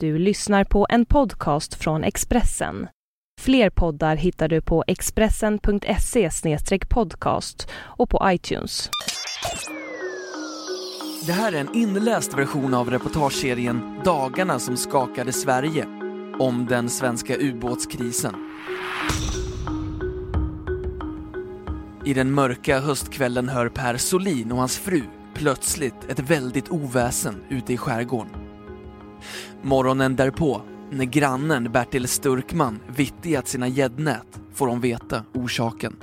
Du lyssnar på en podcast från Expressen. Fler poddar hittar du på expressen.se podcast och på iTunes. Det här är en inläst version av reportageserien Dagarna som skakade Sverige om den svenska ubåtskrisen. I den mörka höstkvällen hör Per Solin och hans fru plötsligt ett väldigt oväsen ute i skärgården. Morgonen därpå, när grannen Bertil Sturkman vittjat sina gäddnät, får de veta orsaken.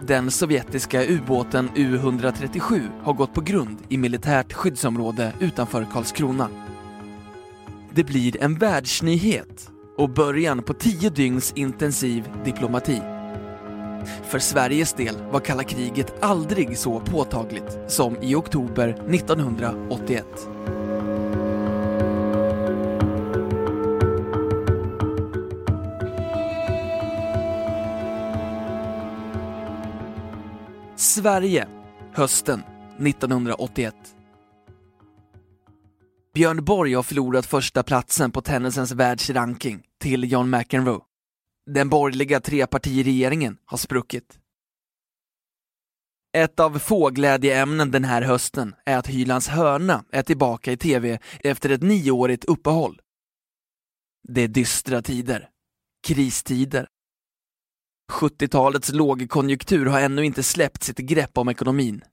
Den sovjetiska ubåten U-137 har gått på grund i militärt skyddsområde utanför Karlskrona. Det blir en världsnyhet och början på tio dygns intensiv diplomati. För Sveriges del var kalla kriget aldrig så påtagligt som i oktober 1981. Sverige, hösten 1981. Björn Borg har förlorat första platsen på tennisens världsranking till John McEnroe. Den borgerliga trepartiregeringen har spruckit. Ett av få glädjeämnen den här hösten är att Hylands hörna är tillbaka i tv efter ett nioårigt uppehåll. Det är dystra tider. Kristider. 70-talets lågkonjunktur har ännu inte släppt sitt grepp om ekonomin.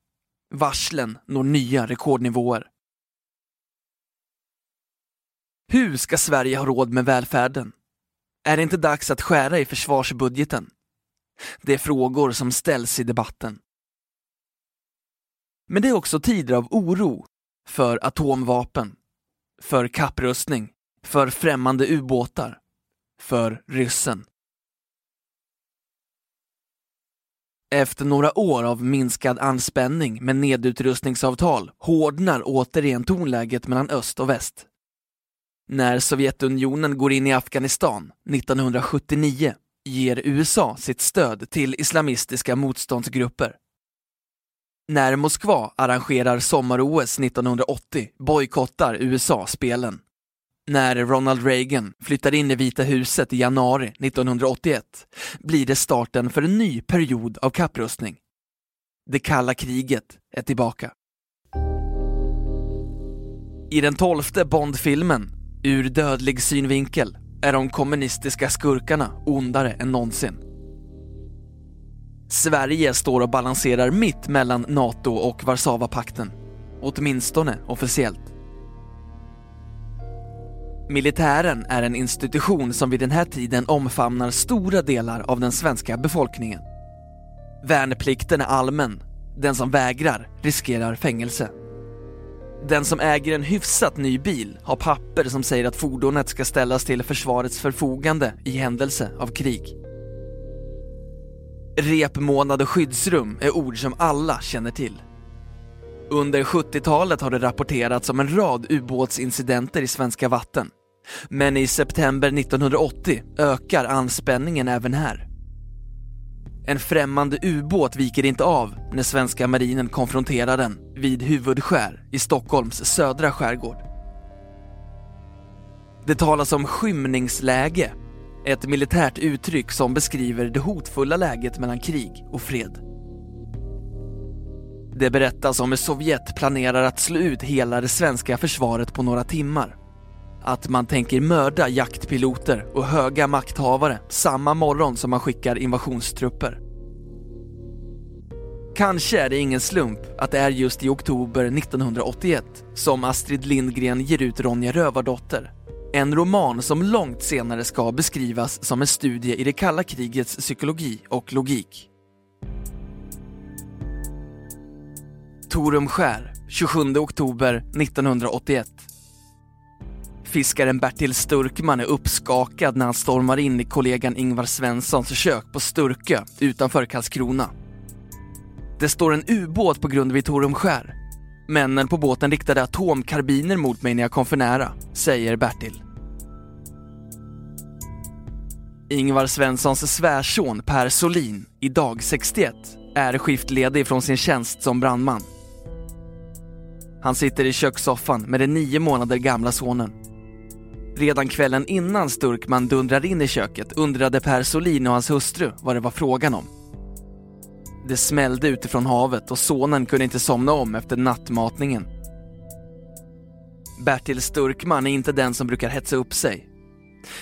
Varslen når nya rekordnivåer. Hur ska Sverige ha råd med välfärden? Är det inte dags att skära i försvarsbudgeten? Det är frågor som ställs i debatten. Men det är också tider av oro för atomvapen, för kapprustning, för främmande ubåtar, för ryssen. Efter några år av minskad anspänning med nedutrustningsavtal hårdnar återigen tonläget mellan öst och väst. När Sovjetunionen går in i Afghanistan 1979 ger USA sitt stöd till islamistiska motståndsgrupper. När Moskva arrangerar sommar-OS 1980 bojkottar USA spelen. När Ronald Reagan flyttar in i Vita huset i januari 1981 blir det starten för en ny period av kapprustning. Det kalla kriget är tillbaka. I den tolfte Bond-filmen Ur dödlig synvinkel är de kommunistiska skurkarna ondare än någonsin. Sverige står och balanserar mitt mellan NATO och Warszawapakten, åtminstone officiellt. Militären är en institution som vid den här tiden omfamnar stora delar av den svenska befolkningen. Värnplikten är allmän, den som vägrar riskerar fängelse. Den som äger en hyfsat ny bil har papper som säger att fordonet ska ställas till försvarets förfogande i händelse av krig. Repmånad och skyddsrum är ord som alla känner till. Under 70-talet har det rapporterats om en rad ubåtsincidenter i svenska vatten. Men i september 1980 ökar anspänningen även här. En främmande ubåt viker inte av när svenska marinen konfronterar den vid Huvudskär i Stockholms södra skärgård. Det talas om skymningsläge, ett militärt uttryck som beskriver det hotfulla läget mellan krig och fred. Det berättas om hur Sovjet planerar att slå ut hela det svenska försvaret på några timmar. Att man tänker mörda jaktpiloter och höga makthavare samma morgon som man skickar invasionstrupper. Kanske är det ingen slump att det är just i oktober 1981 som Astrid Lindgren ger ut Ronja Rövardotter. En roman som långt senare ska beskrivas som en studie i det kalla krigets psykologi och logik. Torumskär, 27 oktober 1981. Fiskaren Bertil Sturkman är uppskakad när han stormar in i kollegan Ingvar Svenssons kök på Sturkö utanför Karlskrona. Det står en ubåt på grund vid Torumskär. Männen på båten riktade atomkarbiner mot mig när jag kom för nära, säger Bertil. Ingvar Svenssons svärson Per Solin, idag 61, är skiftledig från sin tjänst som brandman. Han sitter i kökssoffan med den nio månader gamla sonen. Redan kvällen innan Sturkman dundrar in i köket undrade Per Solin och hans hustru vad det var frågan om. Det smällde utifrån havet och sonen kunde inte somna om efter nattmatningen. Bertil Sturkman är inte den som brukar hetsa upp sig.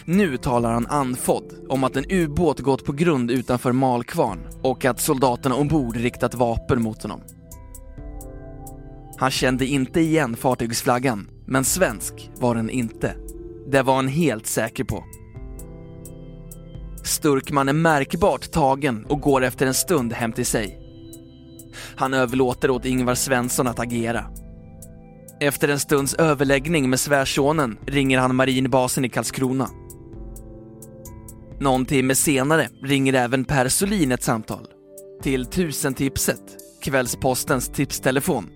Nu talar han andfådd om att en ubåt gått på grund utanför Malkvarn och att soldaterna ombord riktat vapen mot honom. Han kände inte igen fartygsflaggan, men svensk var den inte. Det var han helt säker på. Sturkman är märkbart tagen och går efter en stund hem till sig. Han överlåter åt Ingvar Svensson att agera. Efter en stunds överläggning med svärsonen ringer han marinbasen i Karlskrona. Någon timme senare ringer även Per Solin ett samtal. Till tusentipset, Kvällspostens tipstelefon.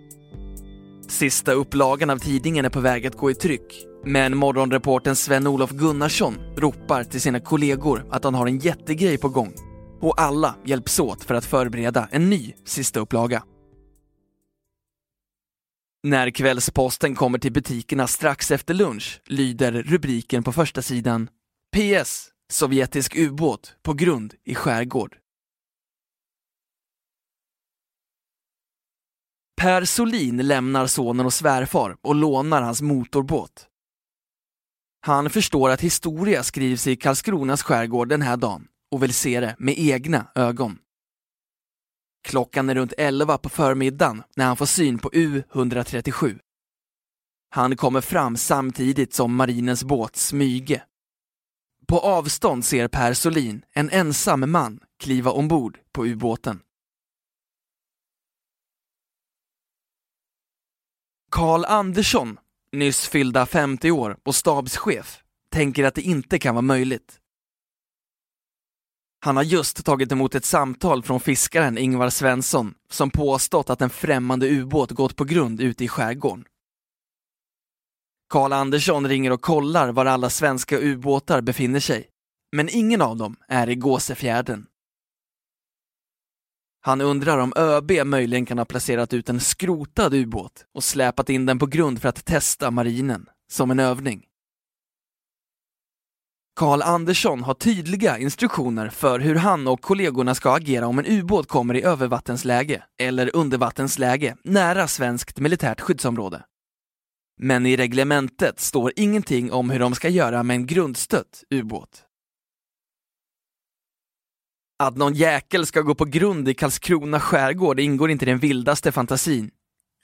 Sista upplagan av tidningen är på väg att gå i tryck, men morgonreporten Sven-Olof Gunnarsson ropar till sina kollegor att han har en jättegrej på gång. Och alla hjälps åt för att förbereda en ny sista upplaga. När Kvällsposten kommer till butikerna strax efter lunch lyder rubriken på första sidan PS. Sovjetisk ubåt på grund i skärgård. Per Solin lämnar sonen och svärfar och lånar hans motorbåt. Han förstår att historia skrivs i Karlskronas skärgård den här dagen och vill se det med egna ögon. Klockan är runt 11 på förmiddagen när han får syn på U-137. Han kommer fram samtidigt som marinens båt Smyge. På avstånd ser Per Solin en ensam man kliva ombord på ubåten. Karl Andersson, nyss fyllda 50 år och stabschef, tänker att det inte kan vara möjligt. Han har just tagit emot ett samtal från fiskaren Ingvar Svensson som påstått att en främmande ubåt gått på grund ute i skärgården. Karl Andersson ringer och kollar var alla svenska ubåtar befinner sig, men ingen av dem är i Gåsefjärden. Han undrar om ÖB möjligen kan ha placerat ut en skrotad ubåt och släpat in den på grund för att testa marinen, som en övning. Karl Andersson har tydliga instruktioner för hur han och kollegorna ska agera om en ubåt kommer i övervattensläge eller undervattensläge nära svenskt militärt skyddsområde. Men i reglementet står ingenting om hur de ska göra med en grundstött ubåt. Att någon jäkel ska gå på grund i Karlskrona skärgård ingår inte i den vildaste fantasin,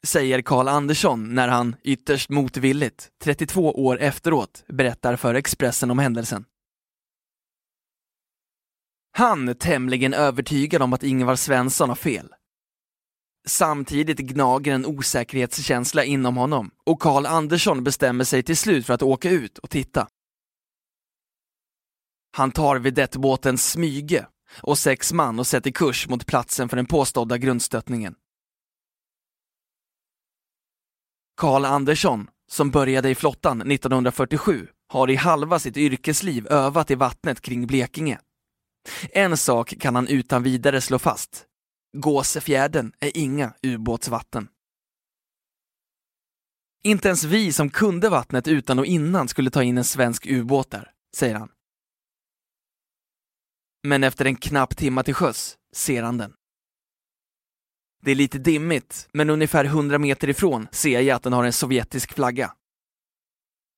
säger Karl Andersson när han, ytterst motvilligt, 32 år efteråt, berättar för Expressen om händelsen. Han är tämligen övertygad om att Ingvar Svensson har fel. Samtidigt gnager en osäkerhetskänsla inom honom och Karl Andersson bestämmer sig till slut för att åka ut och titta. Han tar vedettbåten Smyge och sex man och sätter kurs mot platsen för den påstådda grundstötningen. Karl Andersson, som började i flottan 1947, har i halva sitt yrkesliv övat i vattnet kring Blekinge. En sak kan han utan vidare slå fast. Gåsefjärden är inga ubåtsvatten. Inte ens vi som kunde vattnet utan och innan skulle ta in en svensk ubåt där, säger han. Men efter en knapp timma till sjöss ser han den. Det är lite dimmigt, men ungefär 100 meter ifrån ser jag att den har en sovjetisk flagga.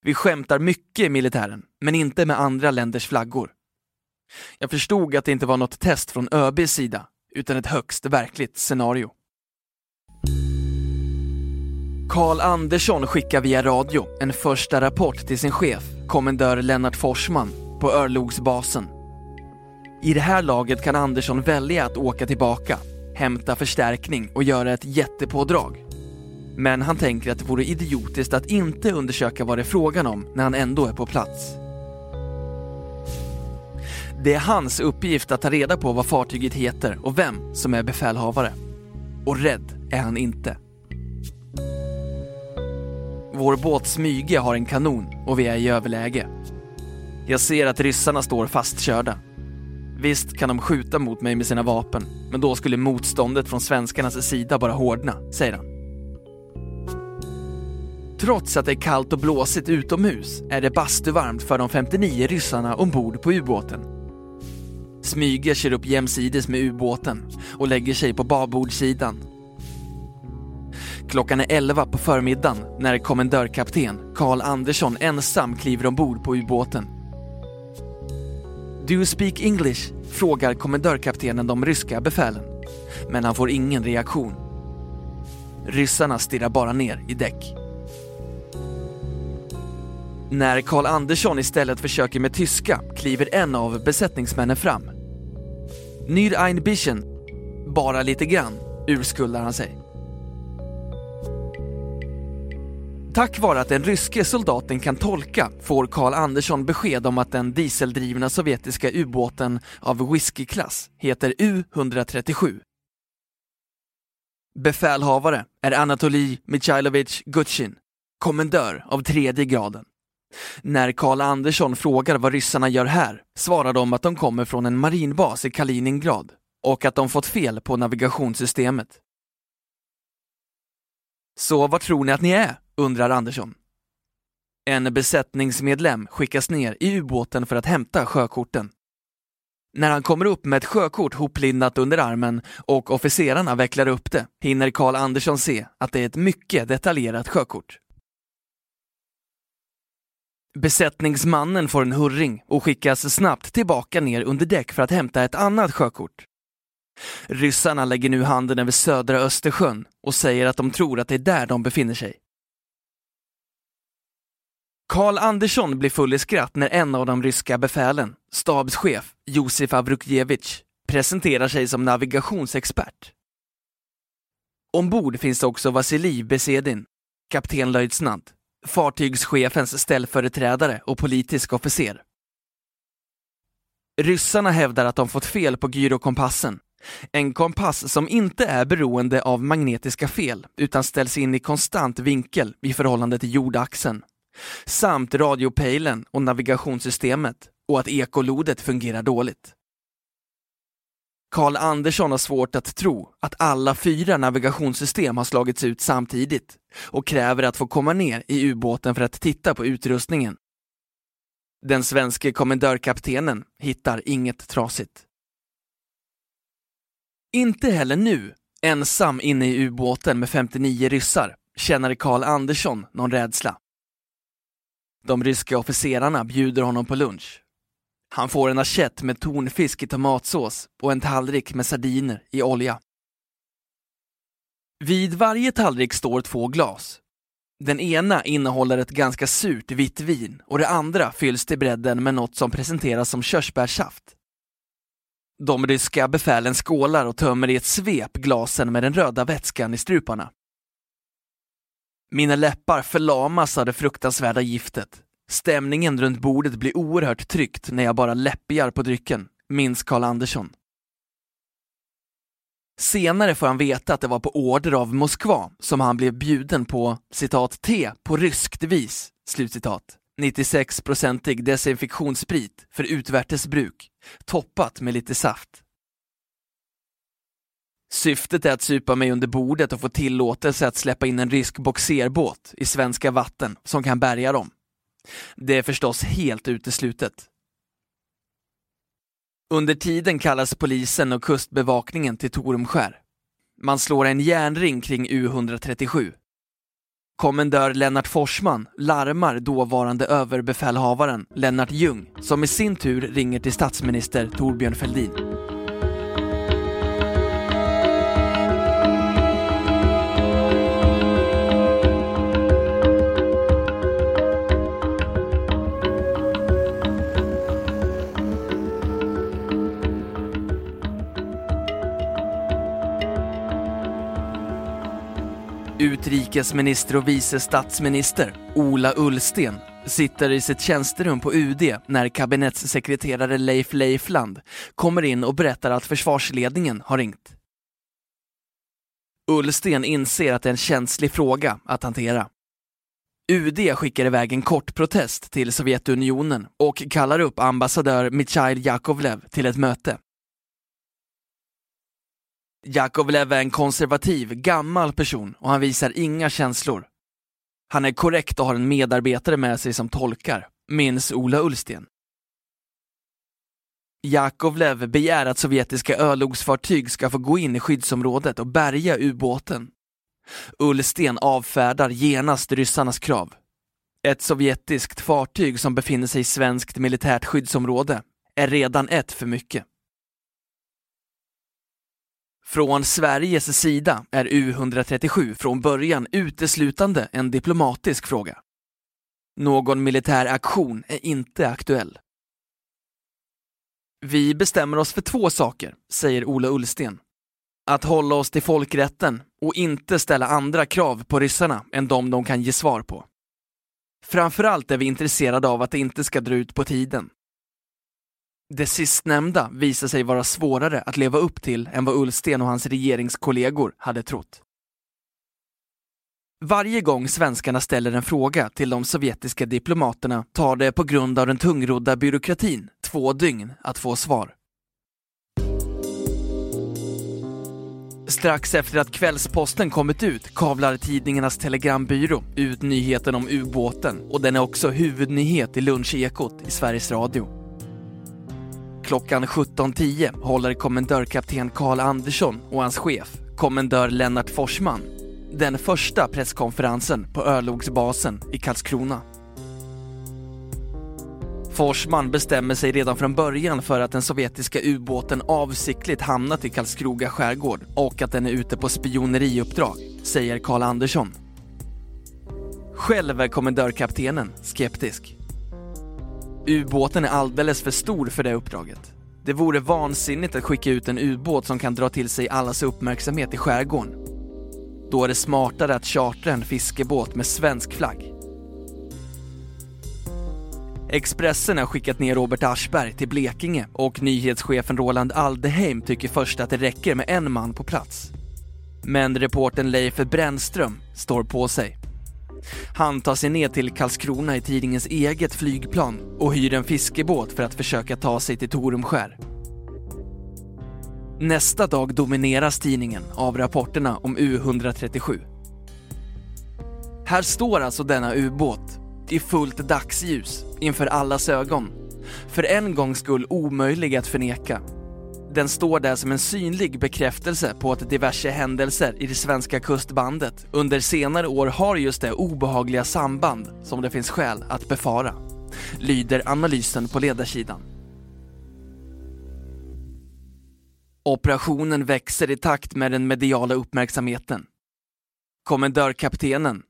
Vi skämtar mycket i militären, men inte med andra länders flaggor. Jag förstod att det inte var något test från ÖBs sida, utan ett högst verkligt scenario. Karl Andersson skickar via radio en första rapport till sin chef, kommendör Lennart Forsman, på Örlogsbasen. I det här laget kan Andersson välja att åka tillbaka, hämta förstärkning och göra ett jättepådrag. Men han tänker att det vore idiotiskt att inte undersöka vad det är frågan om när han ändå är på plats. Det är hans uppgift att ta reda på vad fartyget heter och vem som är befälhavare. Och rädd är han inte. Vår båt Smyge har en kanon och vi är i överläge. Jag ser att ryssarna står fastkörda. Visst kan de skjuta mot mig med sina vapen, men då skulle motståndet från svenskarnas sida bara hårdna, säger han. Trots att det är kallt och blåsigt utomhus är det bastuvarmt för de 59 ryssarna ombord på ubåten. Smyge kör upp jämsides med ubåten och lägger sig på babordssidan. Klockan är 11 på förmiddagen när kommendörkapten Karl Andersson ensam kliver ombord på ubåten. Do you speak English? frågar kommendörkaptenen de ryska befälen. Men han får ingen reaktion. Ryssarna stirrar bara ner i däck. När Karl Andersson istället försöker med tyska kliver en av besättningsmännen fram. Nyr ein bisschen, bara lite grann, urskuldar han sig. Tack vare att den ryske soldaten kan tolka får Karl Andersson besked om att den dieseldrivna sovjetiska ubåten av whiskyklass heter U-137. Befälhavare är Anatolij Michailovich Gutjin, kommendör av tredje graden. När Karl Andersson frågar vad ryssarna gör här svarar de att de kommer från en marinbas i Kaliningrad och att de fått fel på navigationssystemet. Så vad tror ni att ni är? Undrar Andersson. En besättningsmedlem skickas ner i ubåten för att hämta sjökorten. När han kommer upp med ett sjökort hoplindat under armen och officerarna vecklar upp det hinner Karl Andersson se att det är ett mycket detaljerat sjökort. Besättningsmannen får en hurring och skickas snabbt tillbaka ner under däck för att hämta ett annat sjökort. Ryssarna lägger nu handen över södra Östersjön och säger att de tror att det är där de befinner sig. Karl Andersson blir full i skratt när en av de ryska befälen, stabschef Josef Avrukjevitj, presenterar sig som navigationsexpert. Ombord finns också Vasilij Besedin, kaptenlöjtnant, fartygschefens ställföreträdare och politisk officer. Ryssarna hävdar att de fått fel på gyrokompassen, en kompass som inte är beroende av magnetiska fel utan ställs in i konstant vinkel i förhållande till jordaxeln samt radiopejlen och navigationssystemet och att ekolodet fungerar dåligt. Karl Andersson har svårt att tro att alla fyra navigationssystem har slagits ut samtidigt och kräver att få komma ner i ubåten för att titta på utrustningen. Den svenske kommendörkaptenen hittar inget trasigt. Inte heller nu, ensam inne i ubåten med 59 ryssar, känner Karl Andersson någon rädsla. De ryska officerarna bjuder honom på lunch. Han får en assiett med tonfisk i tomatsås och en tallrik med sardiner i olja. Vid varje tallrik står två glas. Den ena innehåller ett ganska surt vitt vin och det andra fylls till bredden med något som presenteras som körsbärssaft. De ryska befälen skålar och tömmer i ett svep glasen med den röda vätskan i struparna. Mina läppar förlamas av det fruktansvärda giftet. Stämningen runt bordet blir oerhört tryckt när jag bara läppjar på drycken, minns Karl Andersson. Senare får han veta att det var på order av Moskva som han blev bjuden på citat te på ryskt vis, slutcitat. 96-procentig desinfektionssprit för utvärtes bruk, toppat med lite saft. Syftet är att supa mig under bordet och få tillåtelse att släppa in en rysk boxerbåt i svenska vatten som kan bärga dem. Det är förstås helt uteslutet. Under tiden kallas polisen och kustbevakningen till Torumskär. Man slår en järnring kring U137. Kommendör Lennart Forsman larmar dåvarande överbefälhavaren Lennart Ljung som i sin tur ringer till statsminister Torbjörn Fälldin. Utrikesminister och vice statsminister Ola Ullsten sitter i sitt tjänsterum på UD när kabinettssekreterare Leif Leifland kommer in och berättar att försvarsledningen har ringt. Ullsten inser att det är en känslig fråga att hantera. UD skickar iväg en kort protest till Sovjetunionen och kallar upp ambassadör Mikhail Jakovlev till ett möte. Jakovlev är en konservativ, gammal person och han visar inga känslor. Han är korrekt och har en medarbetare med sig som tolkar, minns Ola Ullsten. Jakovlev begär att sovjetiska örlogsfartyg ska få gå in i skyddsområdet och bärga ubåten. Ullsten avfärdar genast ryssarnas krav. Ett sovjetiskt fartyg som befinner sig i svenskt militärt skyddsområde är redan ett för mycket. Från Sveriges sida är U137 från början uteslutande en diplomatisk fråga. Någon militär aktion är inte aktuell. Vi bestämmer oss för två saker, säger Ola Ullsten. Att hålla oss till folkrätten och inte ställa andra krav på ryssarna än de de kan ge svar på. Framförallt är vi intresserade av att det inte ska dra ut på tiden. Det sistnämnda visar sig vara svårare att leva upp till än vad Ullsten och hans regeringskollegor hade trott. Varje gång svenskarna ställer en fråga till de sovjetiska diplomaterna tar det på grund av den tungrodda byråkratin två dygn att få svar. Strax efter att Kvällsposten kommit ut kavlar tidningarnas telegrambyrå ut nyheten om ubåten och den är också huvudnyhet i Lunchekot i Sveriges Radio. Klockan 17.10 håller kommendörkapten Karl Andersson och hans chef, kommendör Lennart Forsman, den första presskonferensen på örlogsbasen i Karlskrona. Forsman bestämmer sig redan från början för att den sovjetiska ubåten avsiktligt hamnat i Karlskroga skärgård och att den är ute på spioneriuppdrag, säger Karl Andersson. Själv är kommendörkaptenen skeptisk. Ubåten är alldeles för stor för det uppdraget. Det vore vansinnigt att skicka ut en ubåt som kan dra till sig allas uppmärksamhet i skärgården. Då är det smartare att chartra en fiskebåt med svensk flagg. Expressen har skickat ner Robert Aschberg till Blekinge och nyhetschefen Roland Aldeheim tycker först att det räcker med en man på plats. Men reporten Leif Brännström står på sig. Han tar sig ner till Karlskrona i tidningens eget flygplan och hyr en fiskebåt för att försöka ta sig till Torumskär. Nästa dag domineras tidningen av rapporterna om U137. Här står alltså denna ubåt i fullt dagsljus inför allas ögon. För en gångs skull omöjlig att förneka. Den står där som en synlig bekräftelse på att diverse händelser i det svenska kustbandet under senare år har just det obehagliga samband som det finns skäl att befara. Lyder analysen på ledarsidan. Operationen växer i takt med den mediala uppmärksamheten. Kommendörkaptenen,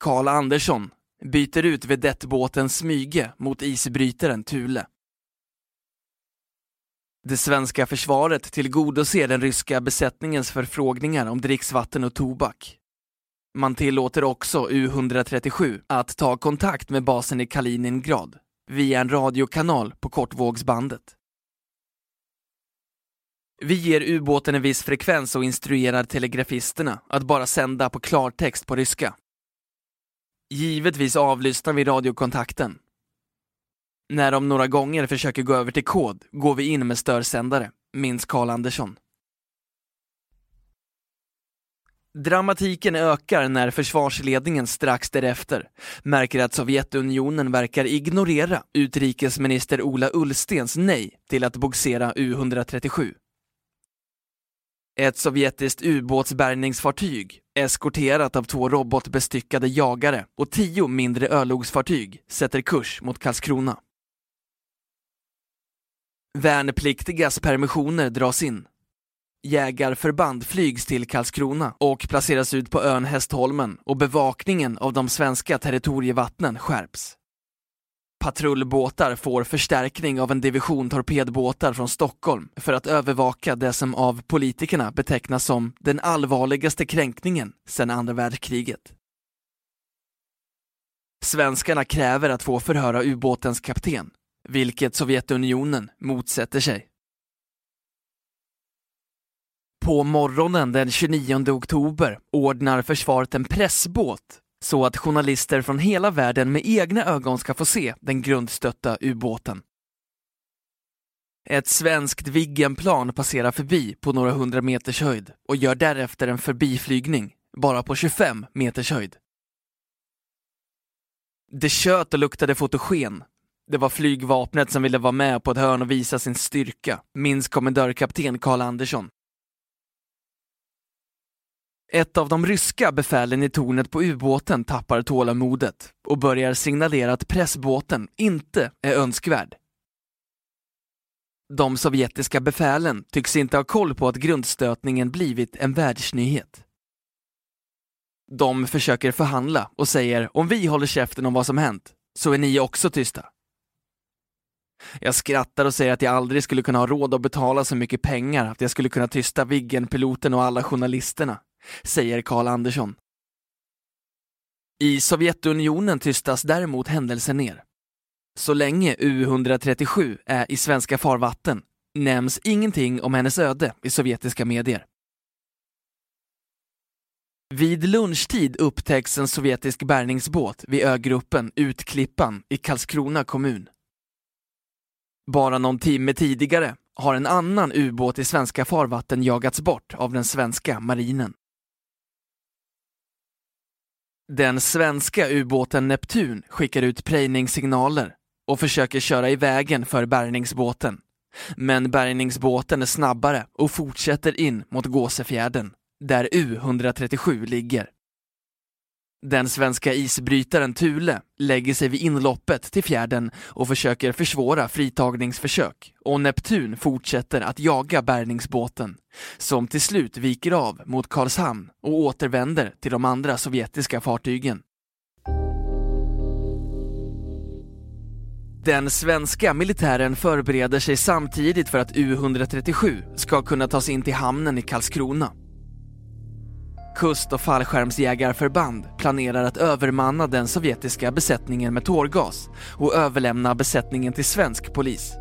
Karl Andersson, byter ut vedettbåten Smyge mot isbrytaren Thule. Det svenska försvaret tillgodoser den ryska besättningens förfrågningar om dricksvatten och tobak. Man tillåter också U137 att ta kontakt med basen i Kaliningrad via en radiokanal på kortvågsbandet. Vi ger ubåten en viss frekvens och instruerar telegrafisterna att bara sända på klartext på ryska. Givetvis avlyssnar vi radiokontakten. När de några gånger försöker gå över till kod går vi in med störsändare, minns Karl Andersson. Dramatiken ökar när försvarsledningen strax därefter märker att Sovjetunionen verkar ignorera utrikesminister Ola Ullstens nej till att bogsera U137. Ett sovjetiskt ubåtsbärgningsfartyg, eskorterat av två robotbestyckade jagare och tio mindre örlogsfartyg, sätter kurs mot Karlskrona. Värnpliktigas permissioner dras in. Jägarförband flygs till Karlskrona och placeras ut på ön Hästholmen och bevakningen av de svenska territorievattnen skärps. Patrullbåtar får förstärkning av en division torpedbåtar från Stockholm för att övervaka det som av politikerna betecknas som den allvarligaste kränkningen sedan andra världskriget. Svenskarna kräver att få förhöra ubåtens kapten, vilket Sovjetunionen motsätter sig. På morgonen den 29 oktober ordnar försvaret en pressbåt så att journalister från hela världen med egna ögon ska få se den grundstötta ubåten. Ett svenskt Viggenplan passerar förbi på några hundra meters höjd och gör därefter en förbiflygning, bara på 25 meters höjd. Det kött och luktade fotogen. Det var flygvapnet som ville vara med på ett hörn och visa sin styrka, minns kommendörkapten Karl Andersson. Ett av de ryska befälen i tornet på ubåten tappar tålamodet och börjar signalera att pressbåten inte är önskvärd. De sovjetiska befälen tycks inte ha koll på att grundstötningen blivit en världsnyhet. De försöker förhandla och säger om vi håller käften om vad som hänt så är ni också tysta. Jag skrattar och säger att jag aldrig skulle kunna ha råd att betala så mycket pengar att jag skulle kunna tysta Viggen-piloten och alla journalisterna, säger Karl Andersson. I Sovjetunionen tystas däremot händelsen ner. Så länge U-137 är i svenska farvatten nämns ingenting om hennes öde i sovjetiska medier. Vid lunchtid upptäcks en sovjetisk bärgningsbåt vid ögruppen Utklippan i Karlskrona kommun. Bara någon timme tidigare har en annan ubåt i svenska farvatten jagats bort av den svenska marinen. Den svenska ubåten Neptun skickar ut prejningssignaler och försöker köra i vägen för bärgningsbåten. Men bärgningsbåten är snabbare och fortsätter in mot Gåsefjärden, där U-137 ligger. Den svenska isbrytaren Thule lägger sig vid inloppet till fjärden och försöker försvåra fritagningsförsök och Neptun fortsätter att jaga bärgningsbåten som till slut viker av mot Karlshamn och återvänder till de andra sovjetiska fartygen. Den svenska militären förbereder sig samtidigt för att U-137 ska kunna tas in till hamnen i Karlskrona. Kust och fallskärmsjägarförband planerar att övermanna den sovjetiska besättningen med tårgas och överlämna besättningen till svensk polis.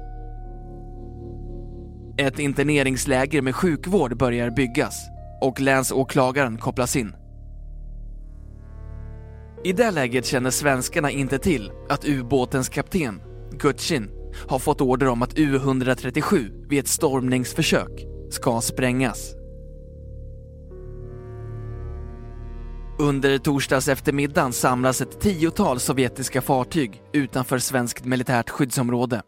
Ett interneringsläger med sjukvård börjar byggas och länsåklagaren kopplas in. I det läget känner svenskarna inte till att ubåtens kapten, Gutschin, har fått order om att U-137 vid ett stormningsförsök ska sprängas. Under torsdags eftermiddagen samlas ett tiotal sovjetiska fartyg utanför svenskt militärt skyddsområde.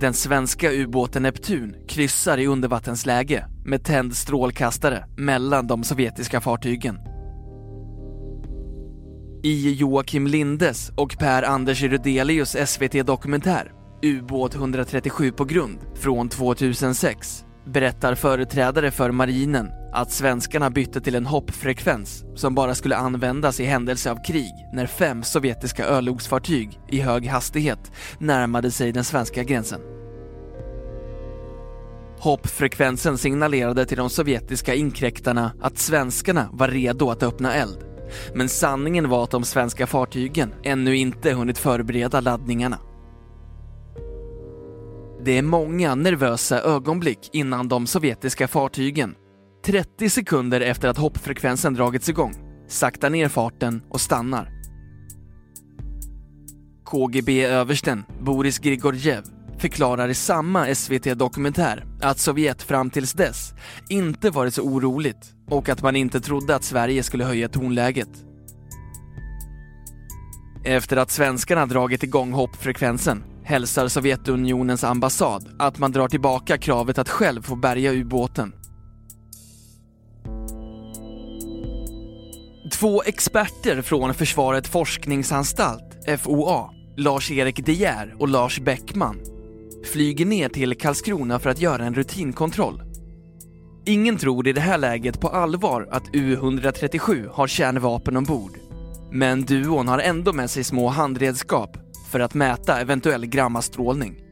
Den svenska ubåten Neptun kryssar i undervattensläge med tänd strålkastare mellan de sovjetiska fartygen. I Joakim Lindes och Per-Anders Rydelius SVT-dokumentär Ubåt 137 på grund från 2006 berättar företrädare för marinen att svenskarna bytte till en hoppfrekvens som bara skulle användas i händelse av krig när fem sovjetiska örlogsfartyg i hög hastighet närmade sig den svenska gränsen. Hoppfrekvensen signalerade till de sovjetiska inkräktarna att svenskarna var redo att öppna eld. Men sanningen var att de svenska fartygen ännu inte hunnit förbereda laddningarna. Det är många nervösa ögonblick innan de sovjetiska fartygen 30 sekunder efter att hoppfrekvensen dragits igång, saktar ner farten och stannar. KGB-översten Boris Grigorjev förklarar i samma SVT-dokumentär att Sovjet fram tills dess inte varit så oroligt och att man inte trodde att Sverige skulle höja tonläget. Efter att svenskarna dragit igång hoppfrekvensen hälsar Sovjetunionens ambassad att man drar tillbaka kravet att själv få bärga ubåten Två experter från Försvarets forskningsanstalt, FOA, Lars-Erik De Geer och Lars Bäckman, flyger ner till Karlskrona för att göra en rutinkontroll. Ingen tror i det här läget på allvar att U-137 har kärnvapen ombord. Men duon har ändå med sig små handredskap för att mäta eventuell gammastrålning.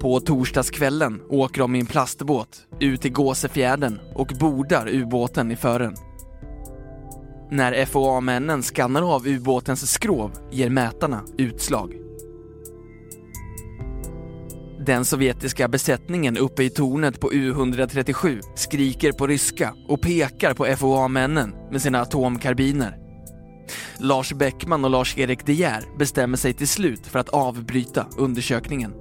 På torsdagskvällen åker de i en plastbåt ut till Gåsefjärden och bordar ubåten i fören. När FOA-männen skannar av ubåtens skrov ger mätarna utslag. Den sovjetiska besättningen uppe i tornet på U-137 skriker på ryska och pekar på FOA-männen med sina atomkarbiner. Lars Bäckman och Lars-Erik De Geer bestämmer sig till slut för att avbryta undersökningen.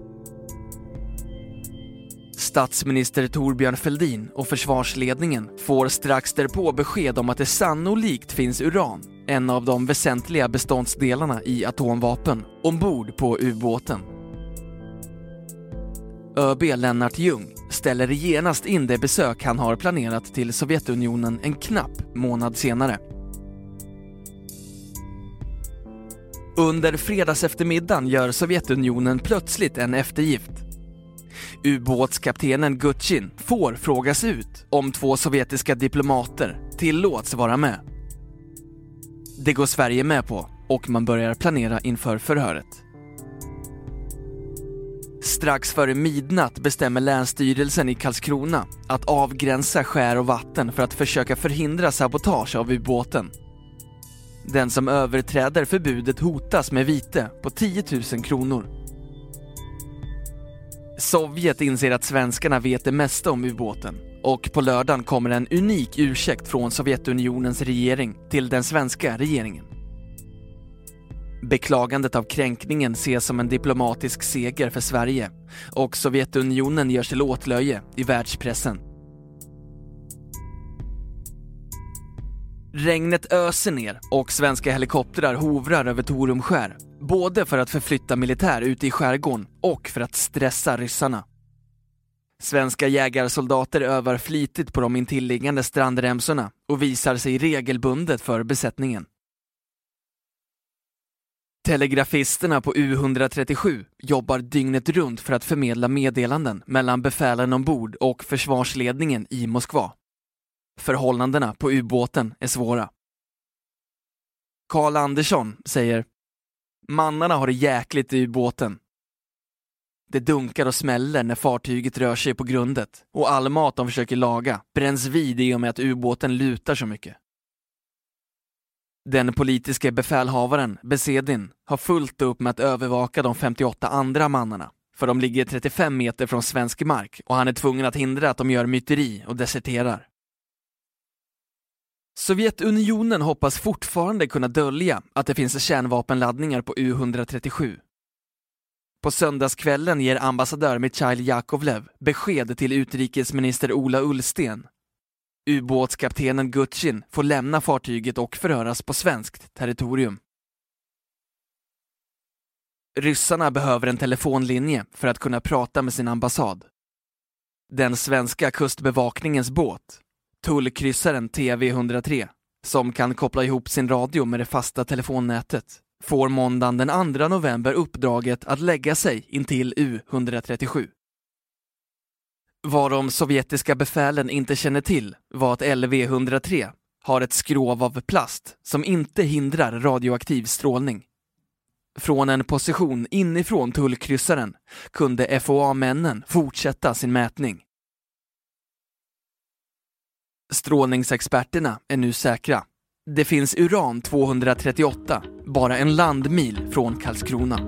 Statsminister Torbjörn Fälldin och försvarsledningen får strax därpå besked om att det sannolikt finns uran, en av de väsentliga beståndsdelarna i atomvapen, ombord på ubåten. ÖB Lennart Ljung ställer genast in det besök han har planerat till Sovjetunionen en knapp månad senare. Under fredagseftermiddagen gör Sovjetunionen plötsligt en eftergift. Ubåtskaptenen Gutjin får frågas ut om två sovjetiska diplomater tillåts vara med. Det går Sverige med på och man börjar planera inför förhöret. Strax före midnatt bestämmer Länsstyrelsen i Karlskrona att avgränsa skär och vatten för att försöka förhindra sabotage av ubåten. Den som överträder förbudet hotas med vite på 10 000 kronor. Sovjet inser att svenskarna vet det mesta om ubåten och på lördagen kommer en unik ursäkt från Sovjetunionens regering till den svenska regeringen. Beklagandet av kränkningen ses som en diplomatisk seger för Sverige och Sovjetunionen görs till åtlöje i världspressen. Regnet öser ner och svenska helikoptrar hovrar över Torumskär. Både för att förflytta militär ute i skärgården och för att stressa ryssarna. Svenska jägarsoldater övar flitigt på de intilliggande strandremsorna och visar sig regelbundet för besättningen. Telegrafisterna på U137 jobbar dygnet runt för att förmedla meddelanden mellan befälen ombord och försvarsledningen i Moskva. Förhållandena på ubåten är svåra. Karl Andersson säger Mannarna har det jäkligt i ubåten. Det dunkar och smäller när fartyget rör sig på grundet och all mat de försöker laga bränns vid i och med att ubåten lutar så mycket. Den politiska befälhavaren, Besedin, har fullt upp med att övervaka de 58 andra mannarna, för de ligger 35 meter från svensk mark och han är tvungen att hindra att de gör myteri och deserterar. Sovjetunionen hoppas fortfarande kunna dölja att det finns kärnvapenladdningar på U-137. På söndagskvällen ger ambassadör Mikhail Jakovlev besked till utrikesminister Ola Ullsten. Ubåtskaptenen Gutjin får lämna fartyget och förhöras på svenskt territorium. Ryssarna behöver en telefonlinje för att kunna prata med sin ambassad. Den svenska kustbevakningens båt Tullkryssaren TV103, som kan koppla ihop sin radio med det fasta telefonnätet, får måndagen den 2 november uppdraget att lägga sig intill U137. Vad de sovjetiska befälen inte känner till var att LV103 har ett skrov av plast som inte hindrar radioaktiv strålning. Från en position inifrån tullkryssaren kunde FOA-männen fortsätta sin mätning. Strålningsexperterna är nu säkra. Det finns uran-238, bara en landmil från Karlskrona.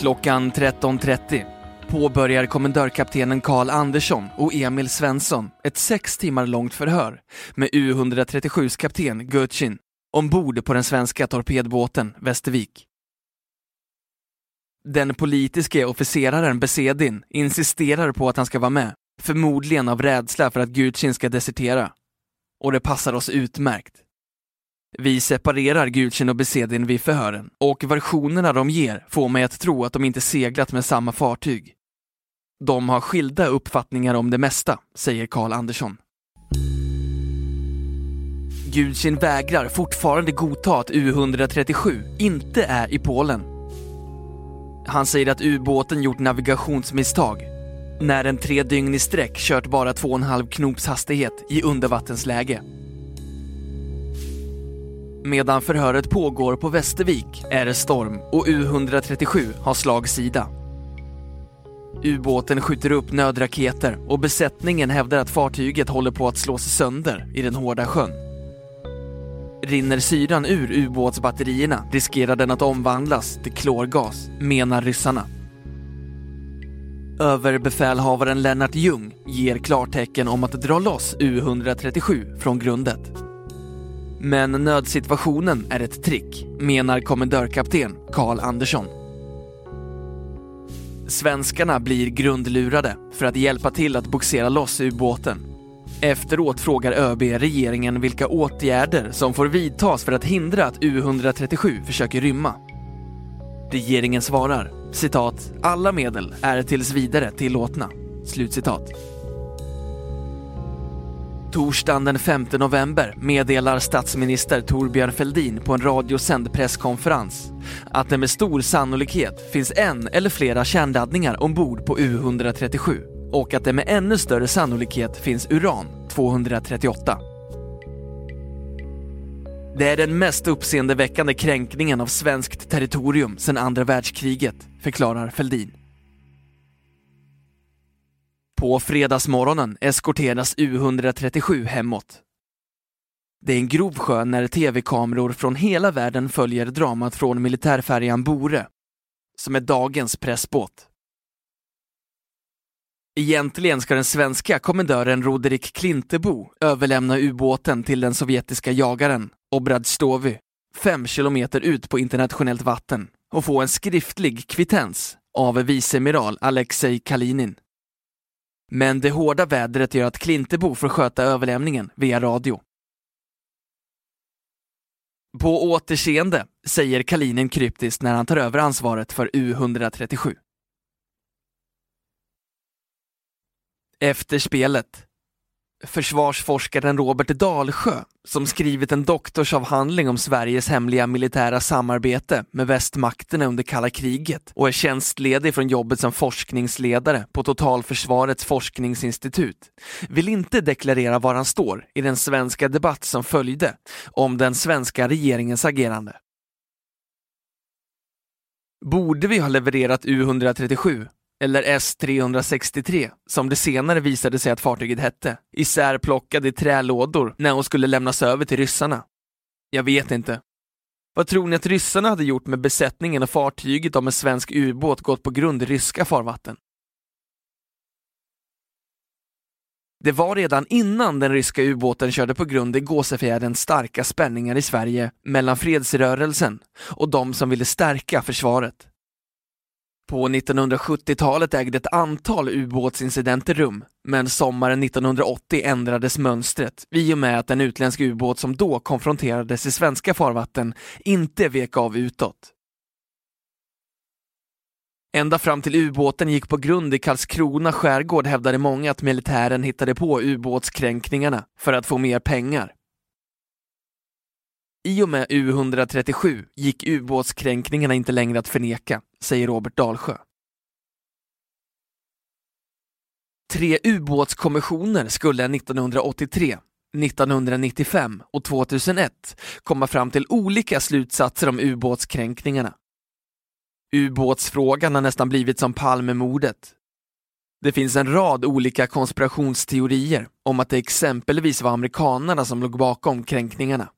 Klockan 13.30 påbörjar kommendörkaptenen Karl Andersson och Emil Svensson ett sex timmar långt förhör med U137s kapten Gutjin ombord på den svenska torpedbåten Västervik. Den politiske officeraren Besedin insisterar på att han ska vara med, förmodligen av rädsla för att Gutjin ska desertera. Och det passar oss utmärkt. Vi separerar Gudchen och Besedin vid förhören och versionerna de ger får mig att tro att de inte seglat med samma fartyg. De har skilda uppfattningar om det mesta, säger Karl Andersson. Gudkin vägrar fortfarande godta att U137 inte är i Polen. Han säger att ubåten gjort navigationsmisstag när den tre dygn i sträck kört bara 2,5 knops hastighet i undervattensläge. Medan förhöret pågår på Västervik är det storm och U137 har slagsida. Ubåten skjuter upp nödraketer och besättningen hävdar att fartyget håller på att slås sönder i den hårda sjön. rinner syran ur ubåtsbatterierna riskerar den att omvandlas till klorgas, menar ryssarna. Överbefälhavaren Lennart Ljung ger klartecken om att dra loss U137 från grundet. Men nödsituationen är ett trick, menar kommendörkapten Karl Andersson. Svenskarna blir grundlurade för att hjälpa till att boxera loss ubåten. Efteråt frågar ÖB regeringen vilka åtgärder som får vidtas för att hindra att U137 försöker rymma. Regeringen svarar citat, alla medel är tills vidare tillåtna. Slutcitat. Torsdagen den 5 november meddelar statsminister Torbjörn Fälldin på en radiosänd presskonferens att det med stor sannolikhet finns en eller flera kärnladdningar ombord på U137 och att det med ännu större sannolikhet finns uran-238. Det är den mest uppseendeväckande kränkningen av svenskt territorium sedan andra världskriget, förklarar Fälldin. På fredagsmorgonen eskorteras U137 hemåt. Det är en grov sjö när tv-kameror från hela världen följer dramat från militärfärjan Bore, som är dagens pressbåt. Egentligen ska den svenska kommendören Roderick Klintebo överlämna ubåten till den sovjetiska jagaren Obradstovi, fem kilometer ut på internationellt vatten och få en skriftlig kvittens av viceamiral Alexej Kalinin. Men det hårda vädret gör att Klintebo får sköta överlämningen via radio. På återseende, säger Kalinin kryptiskt när han tar över ansvaret för U137. Efter spelet försvarsforskaren Robert Dalsjö, som skrivit en doktorsavhandling om Sveriges hemliga militära samarbete med västmakterna under kalla kriget och är tjänstledig från jobbet som forskningsledare på Totalförsvarets forskningsinstitut, vill inte deklarera var han står i den svenska debatt som följde om den svenska regeringens agerande. Borde vi ha levererat U137 eller S363, som det senare visade sig att fartyget hette, isärplockad i trälådor när hon skulle lämnas över till ryssarna. Jag vet inte. Vad tror ni att ryssarna hade gjort med besättningen och fartyget om en svensk ubåt gått på grund i ryska farvatten? Det var redan innan den ryska ubåten körde på grund i Gåsefjärden starka spänningar i Sverige mellan fredsrörelsen och de som ville stärka försvaret. På 1970-talet ägde ett antal ubåtsincidenter rum, men sommaren 1980 ändrades mönstret i och med att en utländsk ubåt som då konfronterades i svenska farvatten inte vek av utåt. Ända fram till ubåten gick på grund i Karlskrona skärgård hävdade många att militären hittade på ubåtskränkningarna för att få mer pengar. I och med U137 gick ubåtskränkningarna inte längre att förneka, säger Robert Dalsjö. Tre ubåtskommissioner skulle 1983, 1995 och 2001 komma fram till olika slutsatser om ubåtskränkningarna. Ubåtsfrågan har nästan blivit som Palmemordet. Det finns en rad olika konspirationsteorier om att det exempelvis var amerikanerna som låg bakom kränkningarna.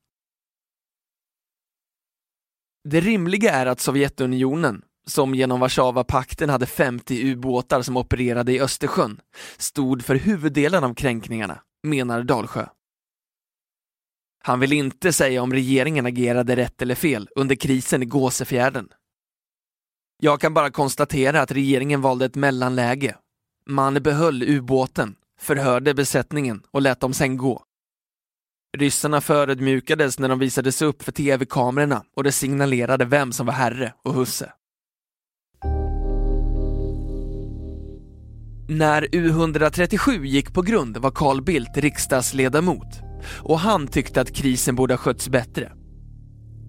Det rimliga är att Sovjetunionen, som genom Warszawapakten hade 50 ubåtar som opererade i Östersjön, stod för huvuddelen av kränkningarna, menar Dalsjö. Han vill inte säga om regeringen agerade rätt eller fel under krisen i Gåsefjärden. Jag kan bara konstatera att regeringen valde ett mellanläge. Man behöll ubåten, förhörde besättningen och lät dem sen gå. Ryssarna förödmjukades när de visades upp för tv-kamerorna och det signalerade vem som var herre och husse. När U137 gick på grund var Carl Bildt riksdagsledamot och han tyckte att krisen borde ha skötts bättre.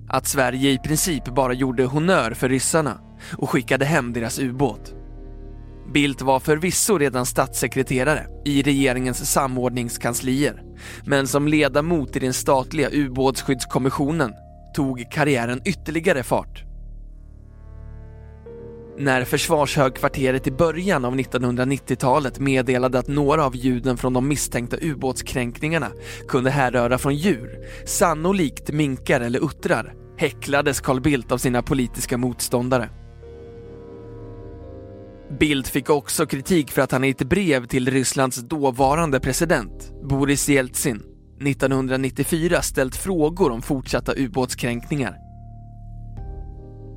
Att Sverige i princip bara gjorde honör för ryssarna och skickade hem deras ubåt. Bildt var förvisso redan statssekreterare i regeringens samordningskanslier, men som ledamot i den statliga ubåtsskyddskommissionen tog karriären ytterligare fart. När försvarshögkvarteret i början av 1990-talet meddelade att några av ljuden från de misstänkta ubåtskränkningarna kunde härröra från djur, sannolikt minkar eller uttrar, häcklades Carl Bildt av sina politiska motståndare. Bildt fick också kritik för att han i ett brev till Rysslands dåvarande president, Boris Jeltsin, 1994 ställt frågor om fortsatta ubåtskränkningar.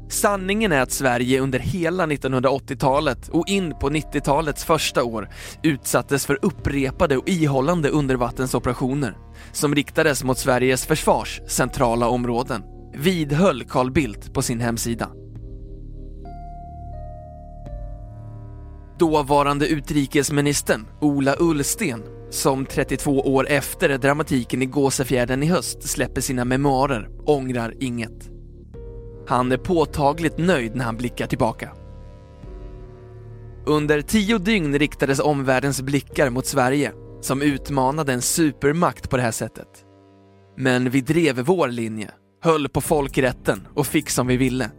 Sanningen är att Sverige under hela 1980-talet och in på 90-talets första år utsattes för upprepade och ihållande undervattensoperationer som riktades mot Sveriges försvars centrala områden, vidhöll Carl Bildt på sin hemsida. Dåvarande utrikesministern Ola Ullsten, som 32 år efter dramatiken i Gåsefjärden i höst släpper sina memoarer, ångrar inget. Han är påtagligt nöjd när han blickar tillbaka. Under tio dygn riktades omvärldens blickar mot Sverige, som utmanade en supermakt på det här sättet. Men vi drev vår linje, höll på folkrätten och fick som vi ville.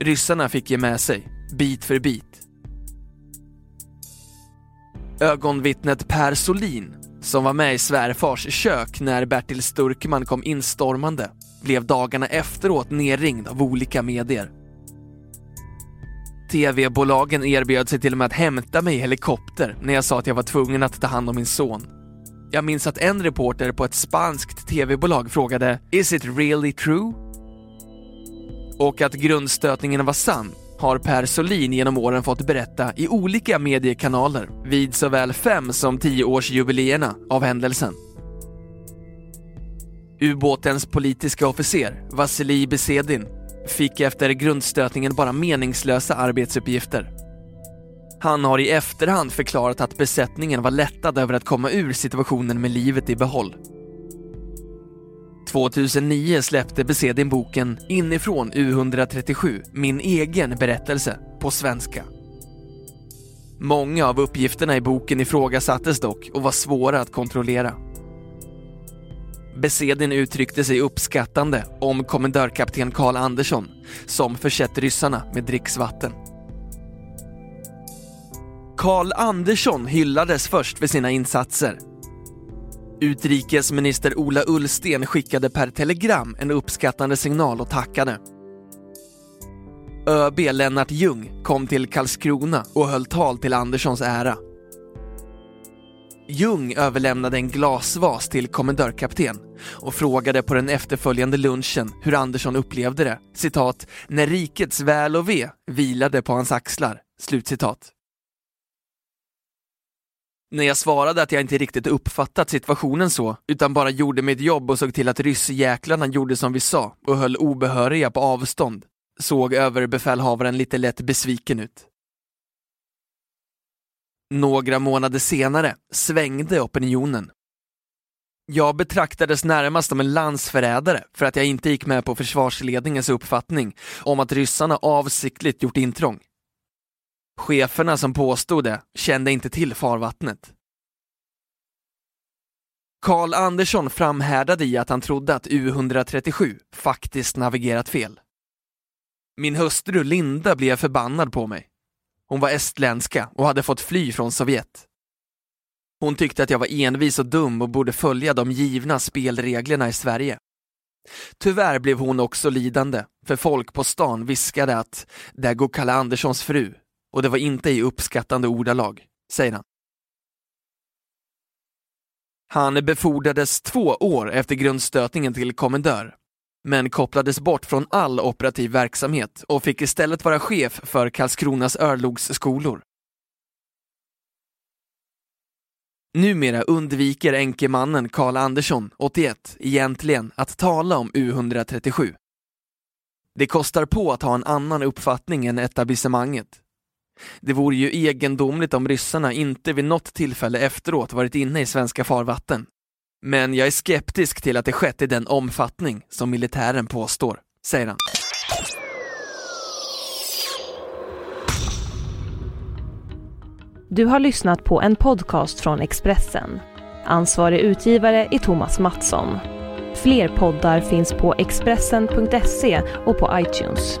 Ryssarna fick ge med sig, bit för bit. Ögonvittnet Per Solin, som var med i svärfars kök när Bertil Sturkman kom instormande, blev dagarna efteråt nerringd av olika medier. TV-bolagen erbjöd sig till och med att hämta mig i helikopter när jag sa att jag var tvungen att ta hand om min son. Jag minns att en reporter på ett spanskt TV-bolag frågade “Is it really true?” och att grundstötningen var sann har Per Solin genom åren fått berätta i olika mediekanaler vid såväl fem som tioårsjubileerna av händelsen. Ubåtens politiska officer, Vasilij Besedin, fick efter grundstötningen bara meningslösa arbetsuppgifter. Han har i efterhand förklarat att besättningen var lättad över att komma ur situationen med livet i behåll. 2009 släppte Besedin boken Inifrån U137, min egen berättelse, på svenska. Många av uppgifterna i boken ifrågasattes dock och var svåra att kontrollera. Besedin uttryckte sig uppskattande om kommendörkapten Karl Andersson som försett ryssarna med dricksvatten. Karl Andersson hyllades först för sina insatser. Utrikesminister Ola Ullsten skickade per telegram en uppskattande signal och tackade. ÖB Lennart Ljung kom till Karlskrona och höll tal till Anderssons ära. Ljung överlämnade en glasvas till kommendörkapten och frågade på den efterföljande lunchen hur Andersson upplevde det, citat, när rikets väl och ve vilade på hans axlar, slutcitat. När jag svarade att jag inte riktigt uppfattat situationen så, utan bara gjorde mitt jobb och såg till att ryssjäklarna gjorde som vi sa och höll obehöriga på avstånd, såg överbefälhavaren lite lätt besviken ut. Några månader senare svängde opinionen. Jag betraktades närmast som en landsförrädare för att jag inte gick med på försvarsledningens uppfattning om att ryssarna avsiktligt gjort intrång. Cheferna som påstod det kände inte till farvattnet. Karl Andersson framhärdade i att han trodde att U137 faktiskt navigerat fel. Min hustru Linda blev förbannad på mig. Hon var estländska och hade fått fly från Sovjet. Hon tyckte att jag var envis och dum och borde följa de givna spelreglerna i Sverige. Tyvärr blev hon också lidande, för folk på stan viskade att där går Kalle Anderssons fru och det var inte i uppskattande ordalag, säger han. Han befordrades två år efter grundstötningen till kommendör, men kopplades bort från all operativ verksamhet och fick istället vara chef för Karlskronas örlogsskolor. Numera undviker enkemannen Karl Andersson, 81, egentligen att tala om U137. Det kostar på att ha en annan uppfattning än etablissemanget det vore ju egendomligt om ryssarna inte vid något tillfälle efteråt varit inne i svenska farvatten. Men jag är skeptisk till att det skett i den omfattning som militären påstår, säger han. Du har lyssnat på en podcast från Expressen. Ansvarig utgivare är Thomas Mattsson. Fler poddar finns på Expressen.se och på iTunes.